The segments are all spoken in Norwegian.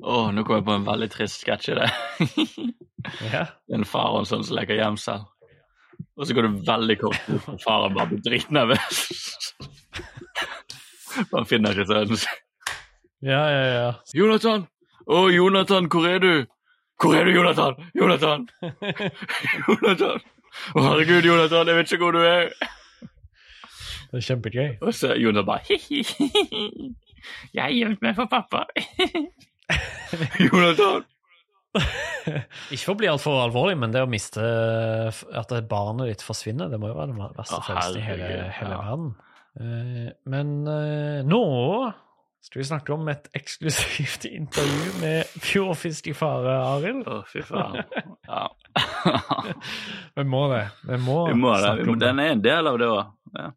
Å, nå kom jeg på en veldig trist sketsj i det. yeah. En far og en sønn som leker gjemsel. Og så går det veldig kort og faren bare blir dritnervøs. Han finner ikke sønnen sin. ja, ja, ja. Jonathan! Å, Jonathan, hvor er du? Hvor er du, Jonathan? Jonathan! Jonathan! Å, herregud, Jonathan, jeg vet ikke hvor du er. Det er kjempegøy. Og så Jonathan bare hi-hi. Jeg har gjemt meg for pappa. Jonathan! Ikke for å bli altfor alvorlig, men det å miste At barnet ditt forsvinner, det må jo være den verste følelsen i hele, hele ja. verden. Eh, men eh, nå skal vi snakke om et eksklusivt intervju med Fjordfisk i fare, Arild. Å, fy faen. Ja. Vi må det. Vi må, Vi må det. det. den er en del av det òg. Ja.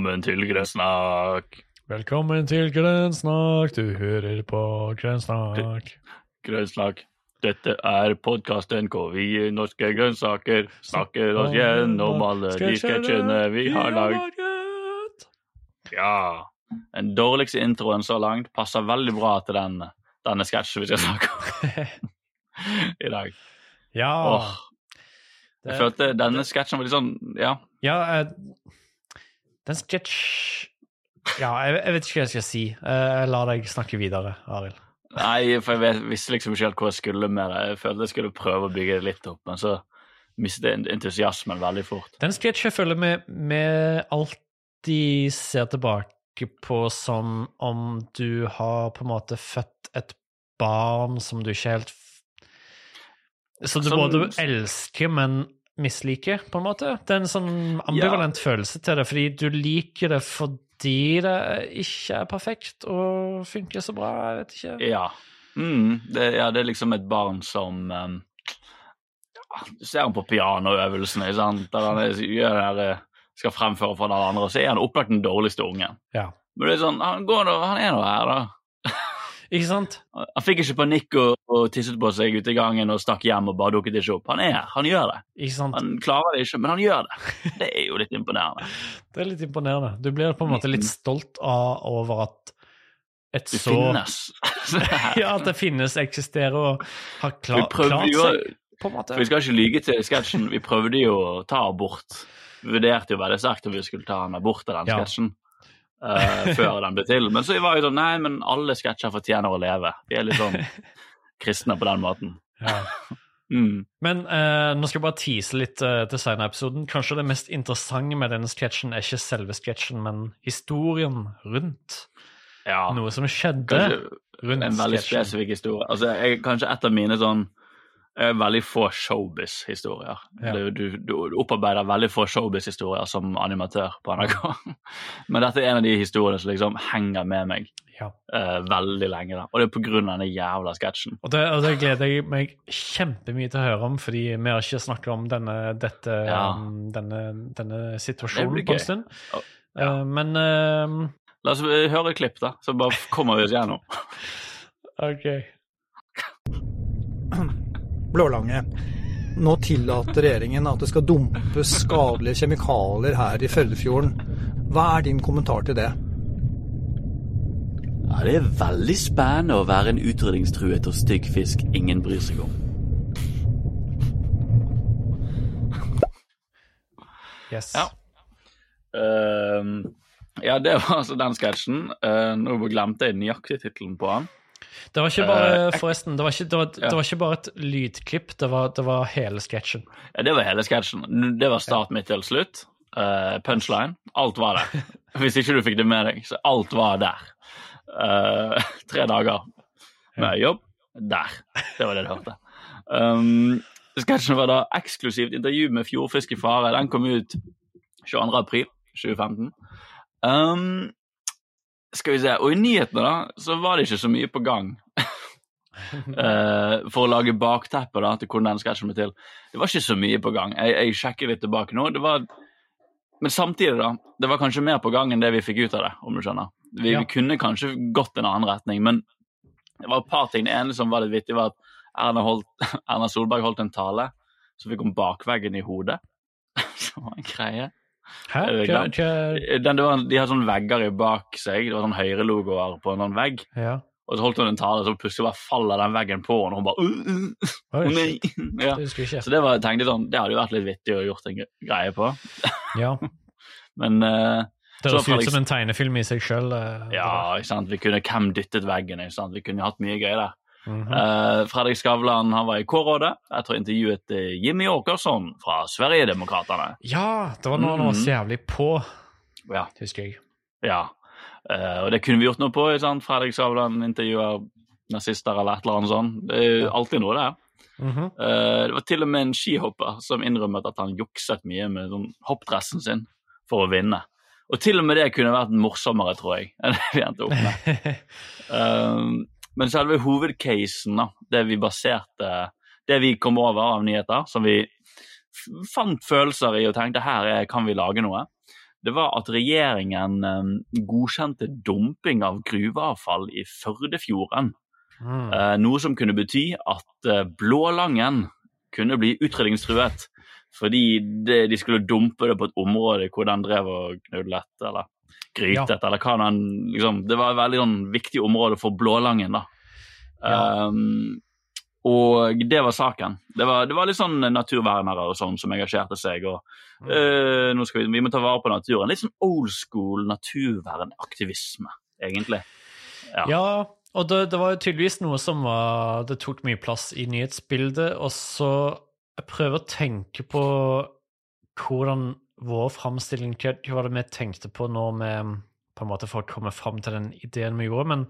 Velkommen til Grønnsnakk. Velkommen til Grønnsnakk, du hører på Grønnsnakk. Grønnsnakk. Dette er podkasten hvor vi i norske grønnsaker snakker oss gjennom alle de sketsjene vi har lagd. Ja. Den dårligste introen så langt passer veldig bra til den, denne sketsjen vi skal snakke om i dag. Ja. Åh, jeg følte denne sketsjen var litt sånn Ja. Ja, eh, den sketsj Ja, jeg, jeg vet ikke hva jeg skal si. Eh, Jeg lar deg snakke videre, Arild. Nei, for jeg vet, visste liksom ikke helt hvor jeg skulle med det. Jeg følte jeg skulle prøve å bygge det litt opp, men så mistet jeg entusiasmen veldig fort. Den sketsjen føler med vi alltid ser tilbake på som om du har på en måte født et barn som du ikke helt Som du både elsker, men misliker, på en måte. Det er en sånn ambivalent følelse til det, fordi du liker det fordi det ikke er perfekt og funker så bra. Jeg vet ikke. Ja. Mm, det, ja, det er liksom et barn som um, ja, Du ser han på pianoøvelsene, sant? der han er, her, eh, skal fremføre for alle andre, så er han opplagt den dårligste ungen. Ja. Men det er sånn, han, går han er nå her, da. Ikke sant? Han han fikk ikke panikk og, og tisset på seg ute i gangen og stakk hjem og bare dukket ikke opp. Han er her, han gjør det. Ikke sant? Han klarer det ikke, men han gjør det. Det er jo litt imponerende. Det er litt imponerende. Du blir på en måte litt stolt av over at et Det så finnes. Ja, at det finnes, eksisterer og har klar, klart seg, på en måte. Vi skal ikke lyge til sketsjen. Vi prøvde jo å ta abort. Vi vurderte jo veldig sterkt om vi skulle ta en abort av den Ja. sketsjen. Eh, før den ble til. Men så var jeg sånn Nei, men alle sketsjer fortjener å leve. Vi er litt sånn kristne på den måten. Ja. Mm. Men uh, nå skal jeg bare tease litt uh, til senere i episoden. Kanskje det mest interessante med denne sketsjen er ikke selve sketsjen, men historien rundt Ja. noe som skjedde Kanskje rundt en veldig sketsjen. spesifikk historie. Altså, jeg, kanskje et av mine sånn veldig få showbiz-historier. Ja. Du, du, opparbeider veldig få showbiz-historier som animatør på NRK. Men dette er en av de historiene som liksom henger med meg Ja. uh, veldig lenge. da. Og det er av denne jævla sketsjen. Og det, og det gleder jeg meg kjempemye til å høre om, fordi vi har ikke snakket om denne, dette, Ja. um, denne, denne situasjonen på en stund. Ja. Eh, men uh, La oss eh, høre et klipp, da, så bare kommer vi oss gjennom. OK. Blålange. Nå tillater regjeringen at det skal dumpes skadelige kjemikalier her i Førdefjorden. Hva er din kommentar til det? Ja, Det er veldig spennende å være en utrydningstruet og stygg fisk ingen bryr seg om. Yes. Ja. Uh, ja, det var altså den sketsjen. Uh, nå glemte jeg nøyaktig tittelen på den. Det var ikke bare, Eh, forresten, det var ikke, det var, Ja. det var ikke bare et lydklipp, det var, det var hele sketsjen. Ja, det var hele sketsjen. Det var start, midt til slutt. Uh, punchline. Alt var der. Hvis ikke du fikk det med deg, så alt var der. Uh, tre dager med jobb. Der. Det var det du hørte. Um, sketsjen var da eksklusivt intervju med Fjordfisk i fare. Den kom ut 22. april 2015. Um, skal vi se, Og i nyhetene da, så var det ikke så mye på gang. uh, for å lage bakteppe da, til hvordan den sketsjen ble til. Det var ikke så mye på gang. Jeg, jeg sjekker litt tilbake nå. Det var, men samtidig, da. Det var kanskje mer på gang enn det vi fikk ut av det, om du skjønner. Vi, Ja. vi kunne kanskje gått en annen retning, men det var et par ting. Det ene som var litt vittig, var at Erna, holdt, Erna Solberg holdt en tale så fikk hun bakveggen i hodet. Som var en greie. Hæ? Hva, hva, Den, det var, de har sånne vegger bak seg. Det var sånn Høyre-logoer på en sånn vegg. ja. Og så holdt hun en tale, så plutselig bare faller den veggen på henne, og hun bare uh, uh, Oi, uh, nei. ja. Det jeg. Så det var, jeg tenkte sånn, det hadde jo vært litt vittig å gjort en greie på. Ja. Men uh, Det Så høres ut som en tegnefilm i seg sjøl. ja, ikke sant? vi kunne hvem dyttet veggen? ikke sant? Vi kunne hatt mye gøy der. Eh, Fredrik Skavlan han var i K-rådet etter å intervjuet eh, Jimmy Åkesson fra Sverigedemokraterna. Ja, det var noe han var så Mhm. jævlig på, Ja, husker jeg. ja. Eh, og det kunne vi gjort noe på. sant? Fredrik Skavlan intervjuer nazister eller et eller annet sånt. Det er jo alltid noe, det. Mhm. Eh, det var til og med en skihopper som innrømmet at han jukset mye med sånn hoppdressen sin for å vinne. Og til og med det kunne vært morsommere, tror jeg, enn det vi endte opp med. Um, men selve hovedcasen, da, det vi baserte Det vi kom over av nyheter, som vi fant følelser i og tenkte her er, kan vi lage noe, det var at regjeringen um, godkjente dumping av gruveavfall i Førdefjorden. Mm. Eh, noe som kunne bety at eh, Blålangen kunne bli utrydningstruet. Fordi de skulle dumpe det på et område hvor den drev og knudlet eller grytet. eller hva den, liksom, Det var et veldig sånn, viktig område for Blålangen. da. Ja. Um, og det var saken. Det var, det var litt sånn naturvernere og sånn som engasjerte seg. og eh, nå skal vi, vi må ta vare på naturen. Litt sånn old school naturvernaktivisme, egentlig. Ja. Ja, og det, det var tydeligvis noe som var Det tok mye plass i nyhetsbildet, og så Jeg prøver å tenke på hvordan vår framstilling Hva hva var det vi tenkte på når vi på en måte for å komme fram til den ideen vi gjorde, men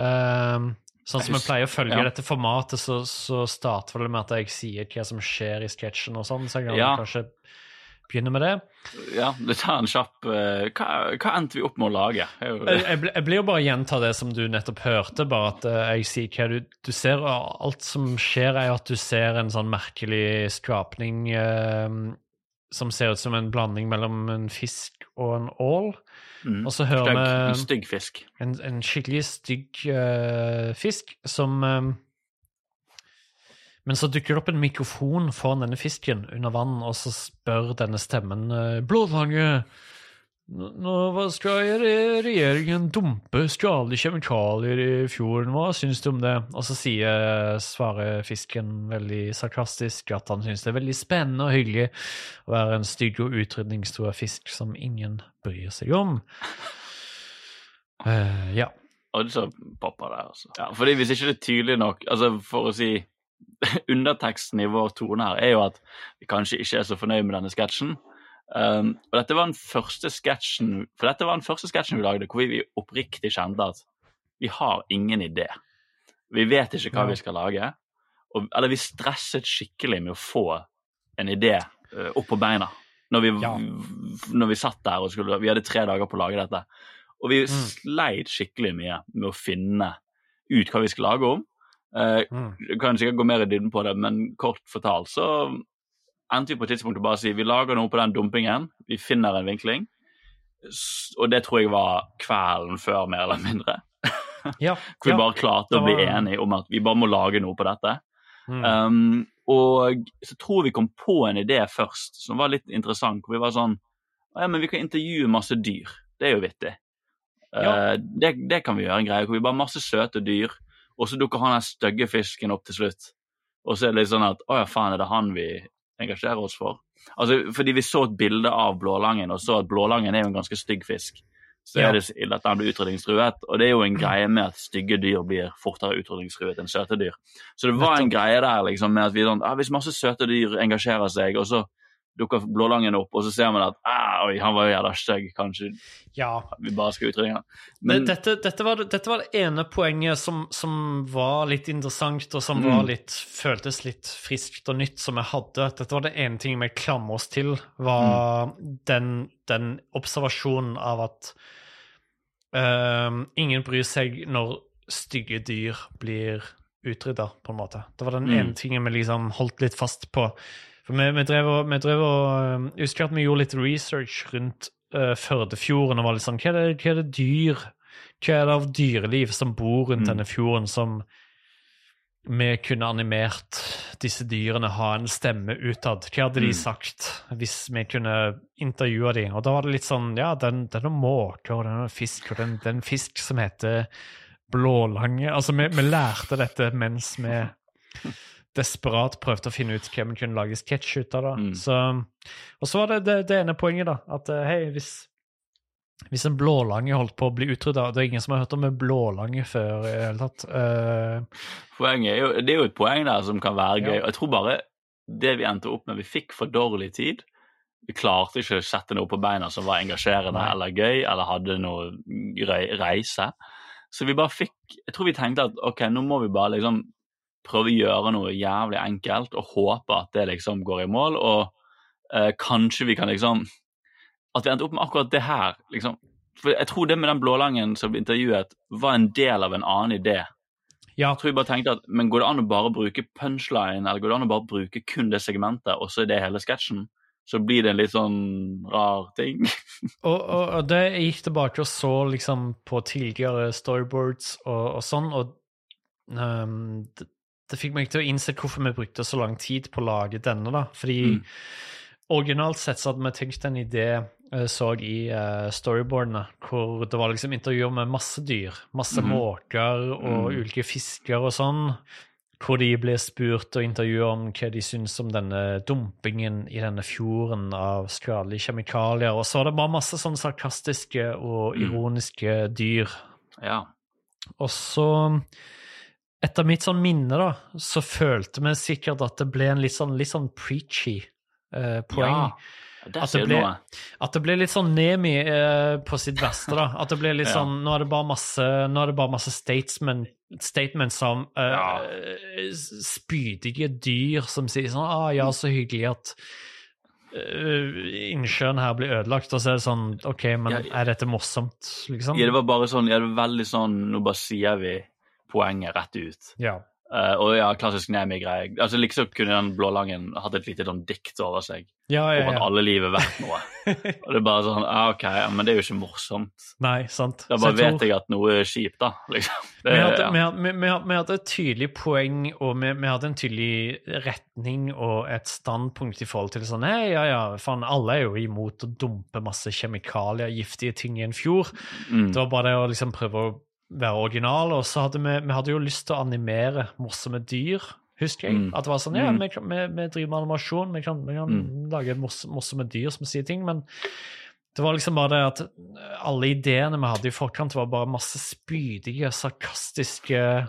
uh, Sånn som vi pleier å følge ja. dette formatet, så, så starter det med at jeg sier hva som skjer i sketsjen og sånn, så jeg kan Ja. kanskje begynne med det. ja, det tar en kjapp uh, hva, hva endte vi opp med å lage? Jeg, jeg, ble- jeg blir jo bare gjenta det som du nettopp hørte, bare at uh, jeg sier hva du, du ser. og Alt som skjer, er at du ser en sånn merkelig skapning eh, som ser ut som en blanding mellom en fisk og en ål. Mm. Og så hører Stygg, en vi stygg fisk. en, en skikkelig stygg uh, fisk som um, Men så dukker det opp en mikrofon foran denne fisken under vann, og så spør denne stemmen uh, Blålange, nå hva skal regjeringen dumpe skadelige kjemikalier i fjorden, hva syns du om det? Og så sier, svarer fisken veldig sarkastisk at han syns det er veldig spennende og hyggelig å være en stygg og utrydningstrua fisk som ingen bryr seg om. Uh, ja. Og så popper det. Altså. Ja, fordi Hvis ikke det er tydelig nok altså For å si Underteksten i vår tone her er jo at vi kanskje ikke er så fornøyd med denne sketsjen. Um, og dette var den første sketsjen For dette var den første sketsjen vi lagde hvor vi oppriktig kjente at vi har ingen idé. Vi vet ikke hva vi skal lage. Og, eller vi stresset skikkelig med å få en idé uh, opp på beina. Når vi, Ja. når vi satt der og skulle Vi hadde tre dager på å lage dette. Og vi Mm. sleit skikkelig mye med å finne ut hva vi skulle lage om. Uh, Mm. kan sikkert gå mer i dybden på det, men kort fortalt så endte vi på et tidspunkt å bare si vi lager noe på den dumpingen, vi finner en vinkling. Og det tror jeg var kvelden før, mer eller mindre. Ja, Hvor vi ja. bare klarte var... å bli enige om at vi bare må lage noe på dette. Mm. Um, og så tror vi kom på en idé først som var litt interessant. Hvor vi var sånn Ja, men vi kan intervjue masse dyr. Det er jo vittig. Ja. Uh, det, det kan vi gjøre en greie hvor vi bare har masse søte dyr, og så dukker han den stygge fisken opp til slutt. Og så er det litt sånn at å ja, faen, er det han vi engasjerer oss for? Altså, Fordi vi så et bilde av blålangen, og så at blålangen er jo en ganske stygg fisk. Så er det ille at den blir utrydningstruet. Og det er jo en greie med at stygge dyr blir fortere utrydningstruet enn søte dyr. Så det var en greie der liksom med at vi sånn, ah, hvis masse søte dyr engasjerer seg, og så dukker blålangen opp, og så ser man at ah, oi, han var jo jævla stygg, kanskje ja. vi bare skal utrydde han. Men dette, dette, var, det- dette var det ene poenget som, som var litt interessant, og som Mm. var litt, føltes litt friskt og nytt, som jeg hadde. Dette var det ene tingen vi klamrer oss til, var Mm. den, den observasjonen av at uh, ingen bryr seg når stygge dyr blir utrydda, på en måte. Det var den Mm. ene tingen vi liksom holdt litt fast på. For vi, vi drev og, vi drev og ehm, Jeg husker at vi gjorde litt research rundt uh, Førdefjorden og var litt sånn hva er, det, hva er det dyr Hva er det av dyreliv som bor rundt Mm. denne fjorden som vi kunne animert disse dyrene ha en stemme utad. Hva hadde de Mm. sagt hvis vi kunne intervjua dem? Og da var det litt sånn Ja, den, den er måke, og den er fisk, og den, det er en fisk som heter blålange. Altså, vi, vi lærte dette mens vi desperat prøvde å finne ut hva vi kunne lage sketsj ut av. Mm. Så, og så var det, det det ene poenget, da. At eh, hei, hvis, hvis en blålange holdt på å bli utrydda Det er ingen som har hørt om en blålange før i det hele tatt. Uh, Poenget er jo, det er jo et poeng der som kan være gøy. Ja. Jeg tror bare det vi endte opp med Vi fikk for dårlig tid. Vi klarte ikke å sette noe på beina som var engasjerende Nei. eller gøy, eller hadde noe rei- reise. Så vi bare fikk Jeg tror vi tenkte at ok, nå må vi bare liksom prøve å gjøre noe jævlig enkelt og håpe at det liksom går i mål, og eh, kanskje vi kan liksom At vi endte opp med akkurat det her, liksom. For jeg tror det med den blålangen som ble intervjuet, var en del av en annen idé. ja, Jeg tror jeg bare tenkte at, men Går det an å bare bruke punchline, eller går det an å bare bruke kun det segmentet, og så er det hele sketsjen? Så blir det en litt sånn rar ting. og, og, og det jeg gikk tilbake og så liksom på tidligere storyboards og, og sånn, og um, det, det fikk meg til å innse hvorfor vi brukte så lang tid på å lage denne, da. Fordi Mm. originalt sett så hadde vi tenkt en idé, eh, så jeg i uh, storyboardene, hvor det var liksom intervjuer med masse dyr. Masse mm. måker og Mm. ulike fisker og sånn. Hvor de ble spurt og intervjuet om hva de syns om denne dumpingen i denne fjorden av skadelige kjemikalier. Og så var det bare masse sånn sarkastiske og Mm. ironiske dyr. Ja. Og så, etter mitt sånn minne, da, så følte vi sikkert at det ble en litt sånn, litt sånn preachy uh, poeng. Ja. det At det ble-. At det ble litt sånn Nemi eh, på sitt beste, da. At det ble litt Ja. sånn Nå er det bare masse, det bare masse statements som eh, Ja. spydige dyr som sier sånn ah, ja, så hyggelig at eh, innsjøen her blir ødelagt. Og så er det sånn OK, men er dette morsomt, liksom? Ja, det var bare sånn, ja, det var veldig sånn Nå bare sier vi poenget rett ut. Ja. Uh, og ja, klassisk Nemi-greie. Altså, Liksom kunne den blålangen hatt et lite sånn dikt over seg Ja, om ja, at alle liv er verdt noe. og det er bare sånn ja, OK, ja, men det er jo ikke morsomt. Nei, sant. Da bare jeg tror- vet jeg at noe er kjipt, da. liksom. Det, Vi hadde, vi, hadde, vi, vi hadde- vi hadde et tydelig poeng, og vi hadde en tydelig retning og et standpunkt i forhold til sånn Hei, ja, ja, faen, alle er jo imot å dumpe masse kjemikalier, giftige ting i en fjord. Mm. Det var bare det å liksom prøve å være original, og så hadde vi, vi hadde jo lyst til å animere morsomme dyr. Husker jeg. Mm. At det var sånn, ja, Mm. vi, vi, vi driver med animasjon, vi kan, vi kan Mm. lage morsomme, dyr som sier ting, men det var liksom bare det at alle ideene vi hadde i forkant, var bare masse spydige, sarkastiske,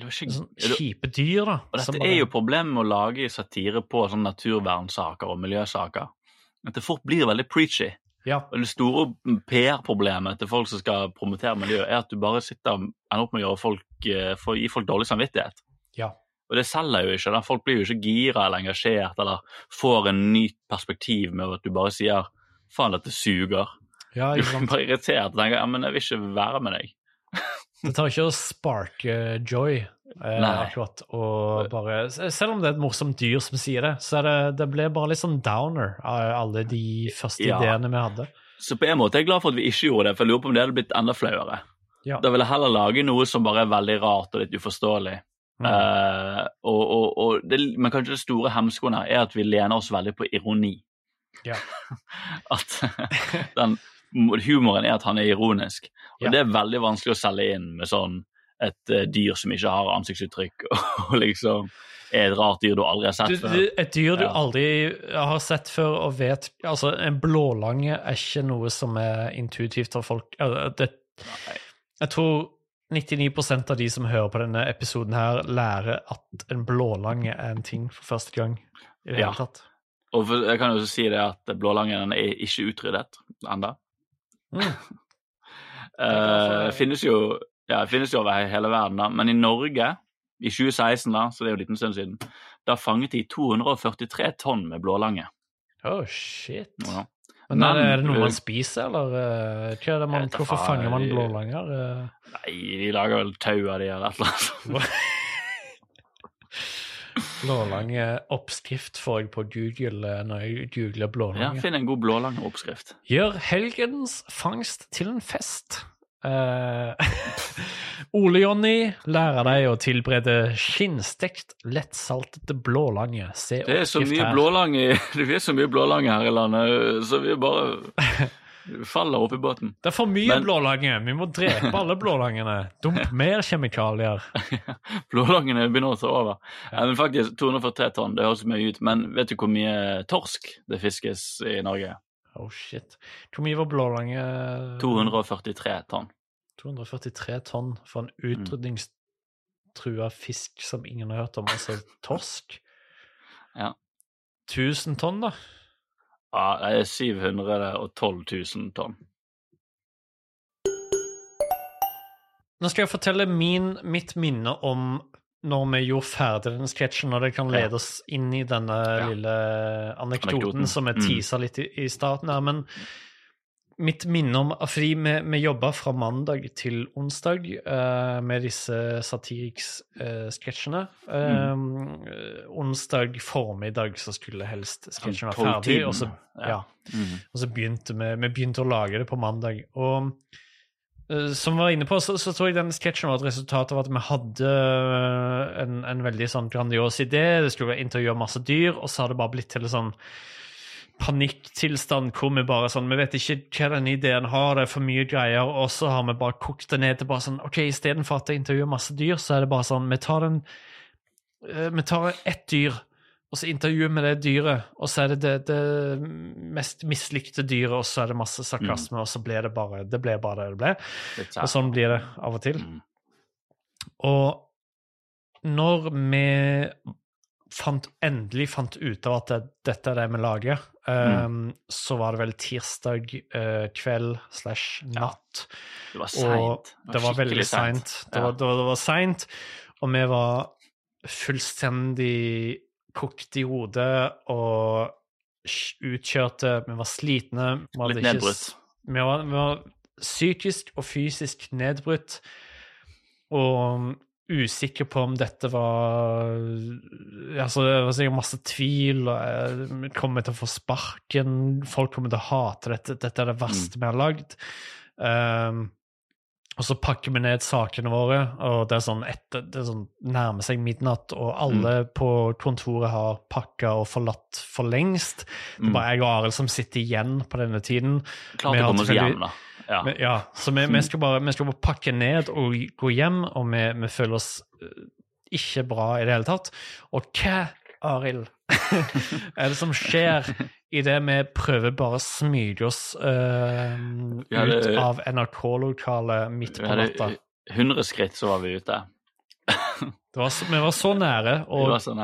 sånn kjipe dyr, da. og dette er jo problemet med å lage satire på sånne naturvernsaker og miljøsaker. At det fort blir veldig preachy. Ja, det store PR-problemet til folk som skal promotere miljøet, er at du bare sitter og ender opp med å folk, eh, for gi folk dårlig samvittighet. ja. Og det selger jo ikke. Da. Folk blir jo ikke gira eller engasjert eller får en ny perspektiv med at du bare sier 'faen, dette suger'. ja Du blir bare irritert og tenker 'ja, men jeg vil ikke være med deg'. Det tar ikke å sparke joy, eh, akkurat. Og bare, selv om det er et morsomt dyr som sier det, så det, det ble bare litt sånn downer av alle de første Ja. ideene vi hadde. Så på en måte er jeg glad for at vi ikke gjorde det, for jeg lurer på om det hadde blitt enda flauere. Ja. Da ville jeg heller lage noe som bare er veldig rart og litt uforståelig. Mm. Uh, og, og, og det, men kanskje det store hemskoen her er at vi lener oss veldig på ironi. Ja. at den humoren er at han er ironisk. Og Ja. det er veldig vanskelig å selge inn med sånn et eh, dyr som ikke har ansiktsuttrykk, og liksom er et rart dyr du aldri har sett før. et dyr du Ja. aldri har sett før og vet Altså, en blålange er ikke noe som er intuitivt for folk. Det, jeg tror 99% av de som hører på denne episoden her, lærer at en blålange er en ting for første gang. i det Ja. hele tatt. Og for, jeg kan jo også si det at blålangen er ikke utryddet ennå. Mm. uh, det. finnes jo ja, det finnes jo over hele verden, da. men i Norge, i 2016, da, så det er jo en liten stund siden, da fanget de 243 tonn med blålange. Oh, shit. Ja. Men Men- er det noe man spiser, eller hva er det man, hvorfor far, fanger man blålanger? Nei, de lager vel tau av de eller et eller annet. Blålange oppskrift får jeg på Google når jeg googler Ja. Finn en god blålangeoppskrift. Gjør helgens fangst til en fest. Eh, Ole-Jonny lærer deg å tilberede skinnstekt, lettsaltede blålange. Se Det er så mye her. blålange Det er så mye blålange her i landet, så vi bare faller opp i båten. Det er for mye Men- blålange. Vi må drepe alle blålangene. Dump mer kjemikalier. Blålangene begynner å ta over. Ja. men faktisk 243 tonn, det høres mye ut, men vet du hvor mye torsk det fiskes i Norge? Oh shit. Hvor mye var blålange? 243 tonn. 243 tonn for en Mm. utrydningstrua fisk som ingen har hørt om, altså torsk. Ja. 1000 tonn, da? Ja, det er 712 000 tonn. Nå skal jeg fortelle min, mitt minne om når vi gjorde ferdig den sketsjen, og det kan lede oss inn i denne Ja. lille anekdoten, Anekdoten. som jeg Mm. teasa litt i, i starten her. Men mitt minne om Fordi vi, vi jobba fra mandag til onsdag uh, med disse Satiriks-sketsjene. Mm. Eh, onsdag formiddag så skulle helst sketsjen være Sånn ferdig, og så, ja. Mhm. Og så begynte vi, vi begynte å lage det på mandag. Og som vi var inne på, så, så tror jeg den sketsjen var et resultat av at vi hadde eh, en, en veldig sånn grandios idé. Det skulle være intervjue masse dyr, og så har det bare blitt til en sånn panikktilstand hvor vi bare sånn Vi vet ikke hva den ideen har, det er for mye greier, og så har vi bare kokt det ned til bare sånn OK, istedenfor at jeg intervjuer masse dyr, så er det bare sånn Vi tar den eh, Vi tar ett dyr, og så intervjuer vi det dyret, og så er det det, det mest mislykte dyret, og så er det masse sarkasme, og så blir det bare det ble bare det det ble. Det Og sånn blir det av og til. Mm. Og når vi fant, endelig fant ut av at det, dette er det vi lager, um, så var det vel tirsdag uh, kveld slash natt. Det var seint. det var veldig seint. Det, var- var- var seint, og vi var fullstendig kokt i hodet og utkjørte. Vi var slitne. Vi Litt nedbrutt. Ikke, Vi var, vi var psykisk og fysisk nedbrutt. Og usikker på om dette var Altså, det var sikkert masse tvil. og vi Kommer til å få sparken. Folk kommer til å hate dette. Dette er det verste vi har lagd. Um, og så pakker vi ned sakene våre, og det er sånn etter, det er sånn nærmer seg midnatt, og alle på kontoret har pakka og forlatt for lengst. Det er Mm. bare jeg og Arild som sitter igjen på denne tiden. Klart å har komme oss hjem, da. Ja. ja, så vi, vi, skal bare, vi skal bare pakke ned og gå hjem, og vi, vi føler oss eh, ikke bra i det hele tatt. Og hva, Arild, er det som skjer idet vi prøver bare å smyge oss uh, hadde- ut av NRK-lokalet midt på natta? 100 skritt, så var vi ute. Var så, vi var så nære å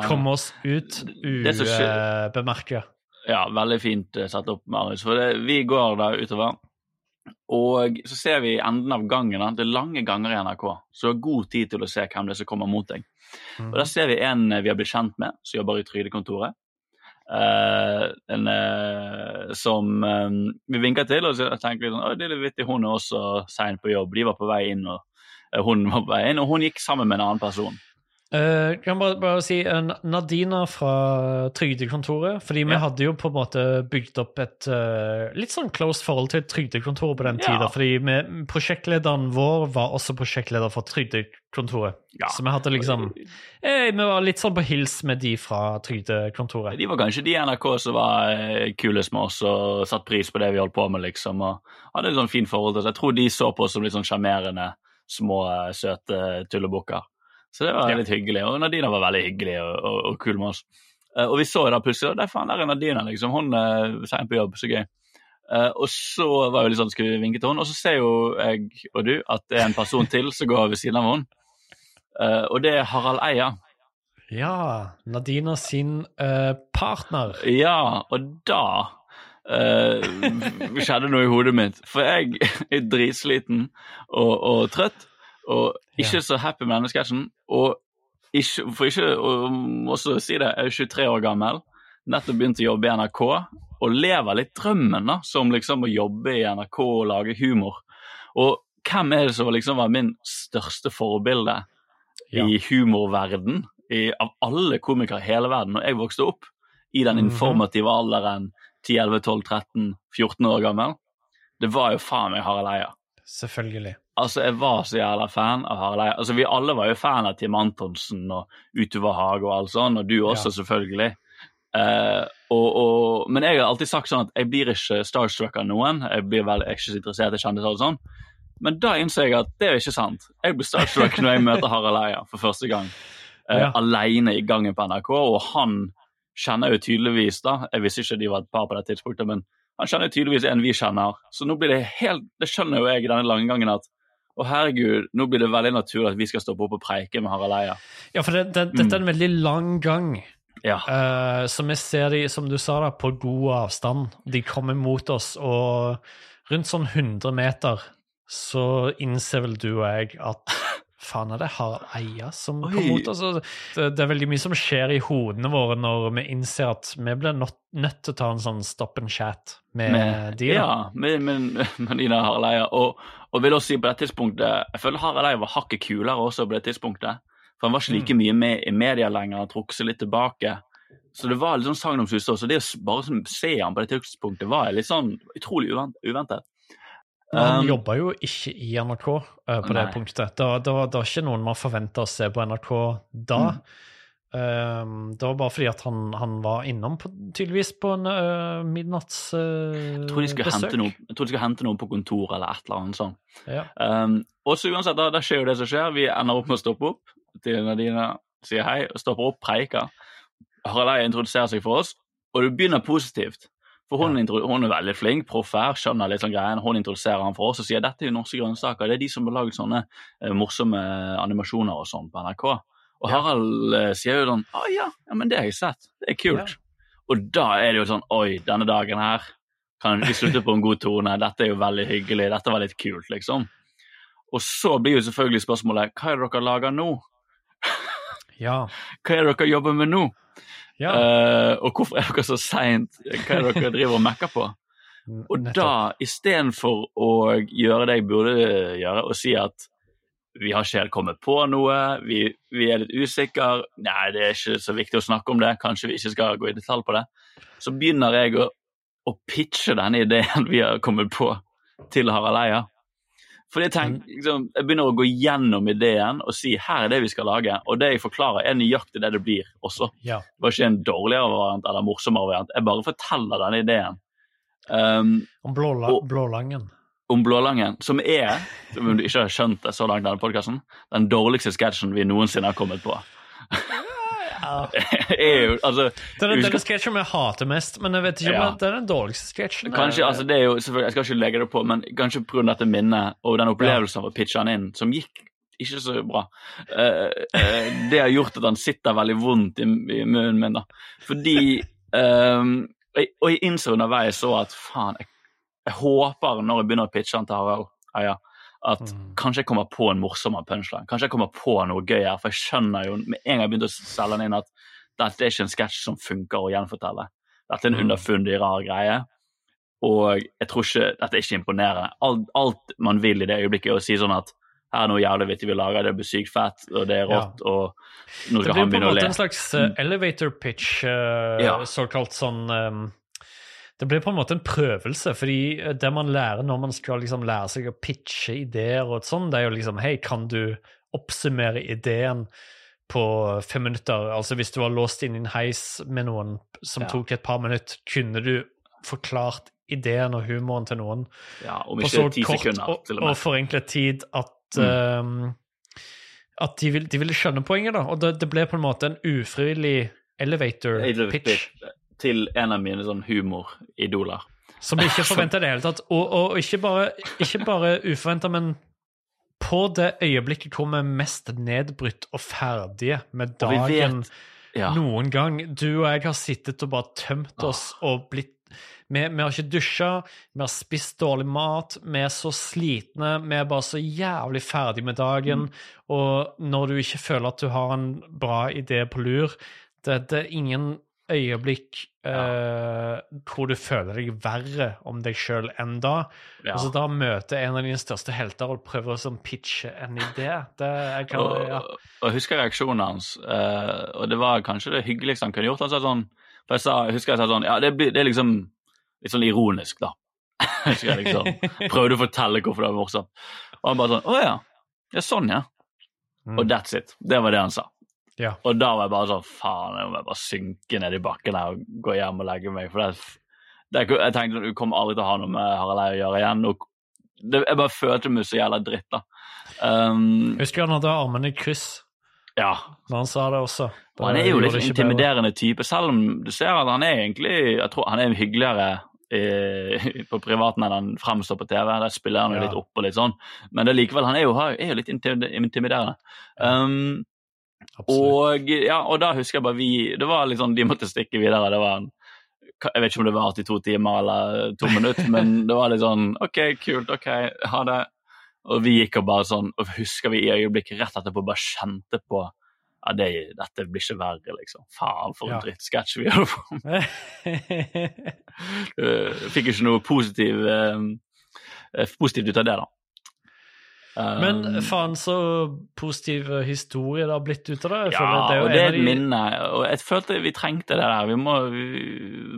komme oss ut ubemerka. Ja, veldig fint eh, satt opp, Marius. For det, vi går da utover, og så ser vi enden av gangen. da, Det er lange ganger i NRK, så du har god tid til å se hvem det er som kommer mot deg. Mm. Og Der ser vi en eh, vi har blitt kjent med, som jobber i Trygdekontoret. Eh, en eh, som eh, vi vinka til, og tenker vi sånn Å, det er litt vittig, hun er også sein på jobb. De var på vei inn, og hun var på vei inn, og hun gikk sammen med en annen person. Uh, kan bare, bare si uh, Nadina fra Trygdekontoret. Fordi vi Ja. hadde jo på en måte bygd opp et uh, litt sånn close forhold til Trygdekontoret på den Ja. tida. Fordi vi, prosjektlederen vår var også prosjektleder for Trygdekontoret. Ja. Så vi hadde liksom eh, Vi var litt sånn på hils med de fra Trygdekontoret. De var kanskje de i NRK som var eh, kulest med oss og satte pris på det vi holdt på med, liksom. Og hadde et sånn fint forhold til oss. Jeg tror de så på oss som litt sånn sjarmerende, små, eh, søte tullebukker. Så det var litt hyggelig. Og Nadina var veldig hyggelig og, og, og kul med oss. Eh, og vi så da plutselig er faen, der er Nadina, liksom. Hun er sein på jobb, så gøy. Eh, og så var jo litt sånn, skulle vi vinke til henne, og så ser jo jeg og du at det er en person til som går ved siden av henne. Eh, og det er Harald Eia. Ja. Nadina sin uh, partner. Ja, og da uh, skjedde noe i hodet mitt. For jeg er dritsliten og, og trøtt, og ikke så happy med denne sketsjen. Og ikke, for ikke å også si det, jeg er 23 år gammel, nettopp begynt å jobbe i NRK, og lever litt drømmen da, som liksom å jobbe i NRK og lage humor. Og hvem er det som liksom var min største forbilde Ja. i humorverden i, av alle komikere i hele verden når jeg vokste opp i den Mhm. informative alderen 10, 11, 12, 13, 14 år gammel? Det var jo faen meg Harald Eia. Selvfølgelig. Altså, jeg var så jævla fan av Harald. Altså, vi alle var jo fan av Tim Antonsen og Utover Hage og alt sånt, og du også, Ja. selvfølgelig. Uh, og, og, men jeg har alltid sagt sånn at jeg blir ikke starstruck av noen. Jeg blir vel ikke så interessert i kjendiser og sånn. Men da innser jeg at det er jo ikke sant. Jeg blir starstruck når jeg møter Harald Eia for første gang. Uh, Ja. Alene i gangen på NRK, og han kjenner jo tydeligvis da Jeg visste ikke de var et par på det tidspunktet, men han kjenner tydeligvis en vi kjenner. Så nå blir det helt Det skjønner jo jeg i denne lange gangen at å herregud, nå blir det veldig naturlig at vi skal stoppe opp og preike med Harald Eia. Ja, for det, det, dette er en veldig lang gang. Ja. Uh, så vi ser de, som du sa, da, på god avstand. De kommer mot oss, og rundt sånn 100 meter så innser vel du og jeg at faen, er det Harald Eia som Oi. kommer mot oss? Og Det, er veldig mye som skjer i hodene våre når vi innser at vi blir nødt, til å ta en sånn stop and chat med, med, de. da. ja, med, med, med de der Harald Eia. Og, og vil også si på det tidspunktet Jeg føler Harald Eia var hakket kulere også på det tidspunktet. For han var ikke like mye med i media lenger, han trukket seg litt tilbake. Så det var litt sånn sagnomsust også. Det å bare sånn, se han på det tidspunktet var litt sånn utrolig uventet. Men han Um, jobba jo ikke i NRK uh, på det punktet. Det det, var, det var ikke noen man forventa å se på NRK da. Mm. Um, det var bare fordi at han, han var innom på, tydeligvis på en uh, midnattsbesøk. Noe, jeg tror de skulle hente noe på kontoret eller et eller annet sånt. Ja. Um, og så uansett, da, da skjer jo det som skjer. Vi ender opp med å stoppe opp til Nadine sier hei, stopper opp, preiker. Harald Eia introduserer seg for oss, og det begynner positivt. For hun, Ja. hun er veldig flink, proff her, skjønner litt sånn greien. Hun introduserer han for oss og sier dette er jo norske grønnsaker. Det er de som har laget sånne eh, morsomme animasjoner og sånn på NRK. Og Ja. Harald eh, sier jo sånn Å ja, ja, men det har jeg sett. Det er kult. Og da er det jo sånn Oi, denne dagen her kan vi slutte på en god tone. Dette er jo veldig hyggelig. Dette var litt kult, liksom. Og så blir jo selvfølgelig spørsmålet hva er det dere lager nå? ja. Hva er det dere jobber med nå? Ja. Uh, og hvorfor er dere så seint? Hva er det dere driver og mekker på? Og Nettopp. da, istedenfor å gjøre det jeg burde gjøre, og si at vi har ikke helt kommet på noe, vi, vi er litt usikre, nei, det er ikke så viktig å snakke om det, kanskje vi ikke skal gå i detalj på det, så begynner jeg å, å pitche denne ideen vi har kommet på til Harald Eia. For jeg, tenk, liksom, jeg begynner å gå gjennom ideen og si her er det vi skal lage, og det jeg forklarer er nøyaktig det det blir også. Ja. Det var ikke en dårligere variant eller morsommere variant, jeg bare forteller denne ideen. Um, Om blåla, Og- Blålangen. om Blålangen, som er, om du ikke har skjønt det så langt i denne podkasten, den dårligste sketsjen vi noensinne har kommet på. Ja. er jo, altså, Det er den sketsjen jeg hater mest, men jeg vet ikke Ja. om det er den dårligste sketsjen. Kanskje, altså det er jo, Jeg skal ikke legge det på, men kanskje pga. dette minnet og den opplevelsen av å pitche han inn, som gikk ikke så bra, Uh, uh, det har gjort at han sitter veldig vondt i, i munnen min. da. Fordi um, jeg- og jeg innså underveis så at faen, jeg, jeg håper når jeg begynner å pitche han til Harald Eia, at Mm. kanskje jeg kommer på en morsommere punchline. Kanskje jeg kommer på noe gøy her. For jeg skjønner jo med en gang jeg begynte å selge den inn, at dette er ikke en sketsj som funker å gjenfortelle. Dette er en Mm. underfundig, rar greie. Og jeg tror ikke, dette er ikke imponerende. Alt, alt man vil i det øyeblikket, er å si sånn at her er noe jævlig vittig vi lager, det blir sykt fett, og det er Ja. rått, og nå skal han begynne å le. Det blir på en slags eh, elevator pitch, uh, Ja. såkalt sånn eh, Det blir på en måte en prøvelse, fordi eh, det man lærer når man skal liksom lære seg å pitche ideer og sånn, det er jo liksom Hei, kan du oppsummere ideen på fem minutter? Altså hvis du var låst inn i en heis med noen som Ja. tok et par minutter, kunne du forklart ideen og humoren til noen Ja, om på så kort sekunder, og, og forenklet tid at Mm. um, at de, vil, de ville skjønne poenget, da. Og det, det ble på en måte en ufrivillig elevator pitch. Til en av mine sånn humoridoler. Som ikke forventa i det hele tatt. Og, og ikke bare, ikke bare uforventa, men på det øyeblikket hvor vi er mest nedbrutt og ferdige med dagen vet Ja. noen gang. Du og jeg har sittet og bare tømt oss og blitt vi, vi har ikke dusja, vi har spist dårlig mat, vi er så slitne, vi er bare så jævlig ferdig med dagen. Mm. Og når du ikke føler at du har en bra idé på lur, det, det er ingen øyeblikk eh, hvor du føler deg verre om deg sjøl enn da. Ja. Og så da møter en av dine største helter og prøver å sånn pitche en idé. Det jeg kan, og, ja. og jeg husker reaksjonen hans, uh, og det var kanskje det hyggeligste han kunne gjort. Han sa sånn, for jeg, sa, jeg husker jeg sa sånn Ja, det, blir, det er liksom litt sånn ironisk, da. husker jeg liksom prøvde å fortelle hvorfor det var morsomt. Og han bare sånn Å ja. Ja, sånn, ja. Mm. Og that's it. Det var det han sa. Ja. Og da var jeg bare sånn Faen, jeg må bare synke ned i bakken her og gå hjem og legge meg. For det, det, jeg tenkte du kommer aldri til å ha noe med Harald Eia å gjøre igjen. Og det, jeg bare følte meg så jævla dritt, da. Um, Husker han hadde armene i kryss ja. når han sa det også. Og han er jo litt intimiderende bedre. type, selv om du ser at han er egentlig Jeg tror han er hyggeligere i, på privaten enn han fremstår på TV. Der spiller han jo Ja. litt opp og litt sånn. Men det er likevel, han er jo, er jo litt intimiderende. Um. Og, ja, og da husker jeg bare vi Det var sånn, De måtte stikke videre. det var en jeg vet ikke om det var 82 timer eller to minutter, men det var litt sånn OK, kult, OK, ha det. Og vi gikk og bare sånn Og husker vi i øyeblikket rett etterpå bare kjente på ja, det, dette blir ikke verre, liksom. Faen, for en Ja. drittsketsj vi holder på med. Uh, Fikk ikke noe positiv, eh, positivt ut av det, da. Um, Men faen så positiv historie det har blitt ut av det. Ja, jo og det er et de- minne. Og jeg følte vi trengte det der. Vi må, vi,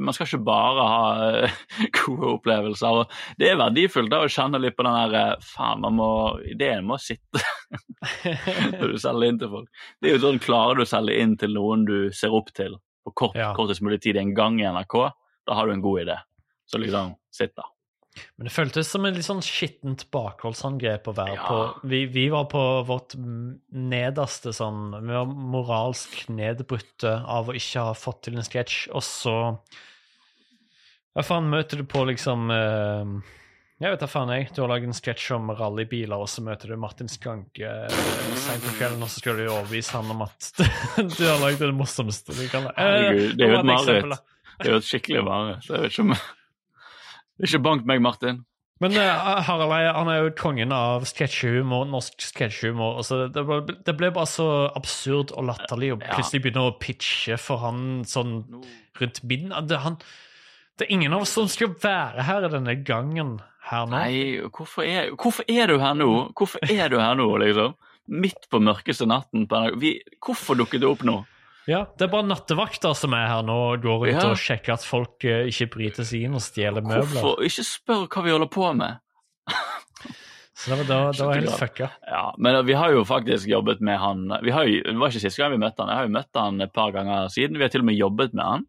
man skal ikke bare ha eh, gode opplevelser. Og det er verdifullt da å kjenne litt på den der eh, Faen, man må Ideen må sitte når du selger inn til folk. Det er jo sånn, Klarer du å selge inn til noen du ser opp til på kort, Ja. kortest mulig tid en gang i NRK, da har du en god idé. Så liksom, sitt da. Men det føltes som en litt sånn skittent bakholdsangrep å være Ja. på. Vi, vi var på vårt nederste sånn Vi var moralsk nedbrutte av å ikke ha fått til en sketsj, og så Hva faen møter du på liksom uh, Jeg vet da faen, jeg. Du har laget en sketsj om rallybiler, og så møter du Martin Skanke uh, seint på kvelden, og så skal du overbevise han om at du har laget det morsomste du kan. Uh, Herregud, det er jo et mareritt. Det er jo et skikkelig mareritt. så Jeg vet ikke om Ikke bank meg, Martin. Men uh, Harald Eie han er jo kongen av sketsjehumor, norsk sketsjehumor. Altså, så Det, ble- det ble bare så absurd og latterlig å plutselig begynne å pitche for han sånn rundt midten. Det, han, det er ingen av oss som skal være her denne gangen her nå. Nei, hvorfor er, hvorfor er du her nå? Hvorfor er du her nå, liksom? Midt på mørkeste natten. På vi, hvorfor dukket du opp nå? Ja, Det er bare nattevakter som er her nå og går rundt Ja. og sjekker at folk eh, ikke bryter seg inn og stjeler møbler. Hvorfor? Ikke spør hva vi holder på med. Så det var, det var, det var helt fucka. Ja, Men vi har jo faktisk jobbet med han vi har jo, Det var ikke siste gang vi møtte han, jeg har jo møtt han et par ganger siden. Vi har til og med jobbet med han.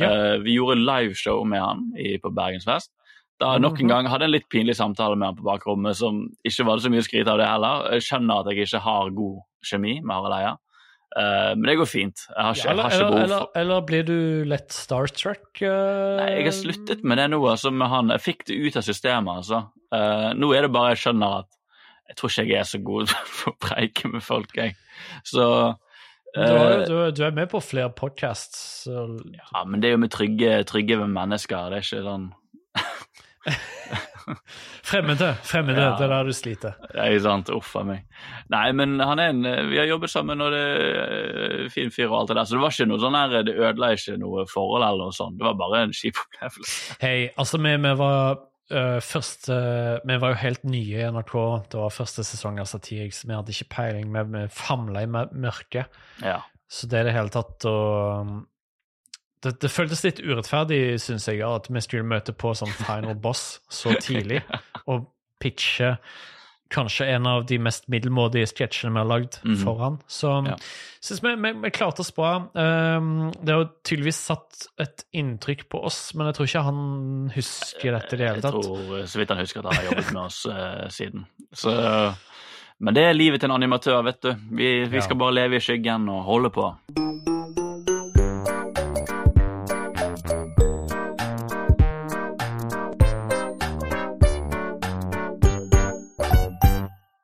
Ja. Uh, vi gjorde liveshow med han i, på Bergensfest. Da nok en Mhm. gang hadde en litt pinlig samtale med han på bakrommet som ikke var det så mye å skryte av det heller. Jeg skjønner at jeg ikke har god kjemi med Harald Eia, Eh, men det går fint. Jeg har ikke, Ja, jeg har eller, ikke behov eller, for eller blir du lett Star Trek? Uh... Nei, jeg har sluttet med det nå. altså med han. Jeg fikk det ut av systemet. altså. Uh, nå er det bare jeg skjønner at jeg tror ikke jeg er så god for å preike med folk, jeg. Så Du, er, du, du er med på flere podcasts. så- Ja, men det er jo med trygge, trygge mennesker. Det er ikke sånn Fremmede, fremmede, Ja. det er der du sliter. Det er ikke sant, uff a meg. Nei, men han er en Vi har jobbet sammen, og det er fin fyr og alt det der. Så det var ikke noe sånn her Det ødela ikke noe forhold eller noe sånt. Det var bare en kjip opplevelse. Hei, altså vi, vi var først, første Vi var jo helt nye i NRK. Det var første sesong av Satiriks. Vi hadde ikke peiling. Vi, vi famla i mørket. Ja. Så det er det hele tatt å det, det føltes litt urettferdig, syns jeg, at vi skulle møte på sånn final boss så tidlig og pitche kanskje en av de mest middelmådige sketsjene vi har lagd mm. for han. Så Ja. syns vi, vi, vi klarte oss bra. Um, det har tydeligvis satt et inntrykk på oss, men jeg tror ikke han husker dette i det hele tatt. Jeg tror så vidt han husker at han har jobbet med oss uh, siden. Så, men det er livet til en animatør, vet du. Vi, vi Ja. skal bare leve i skyggen og holde på.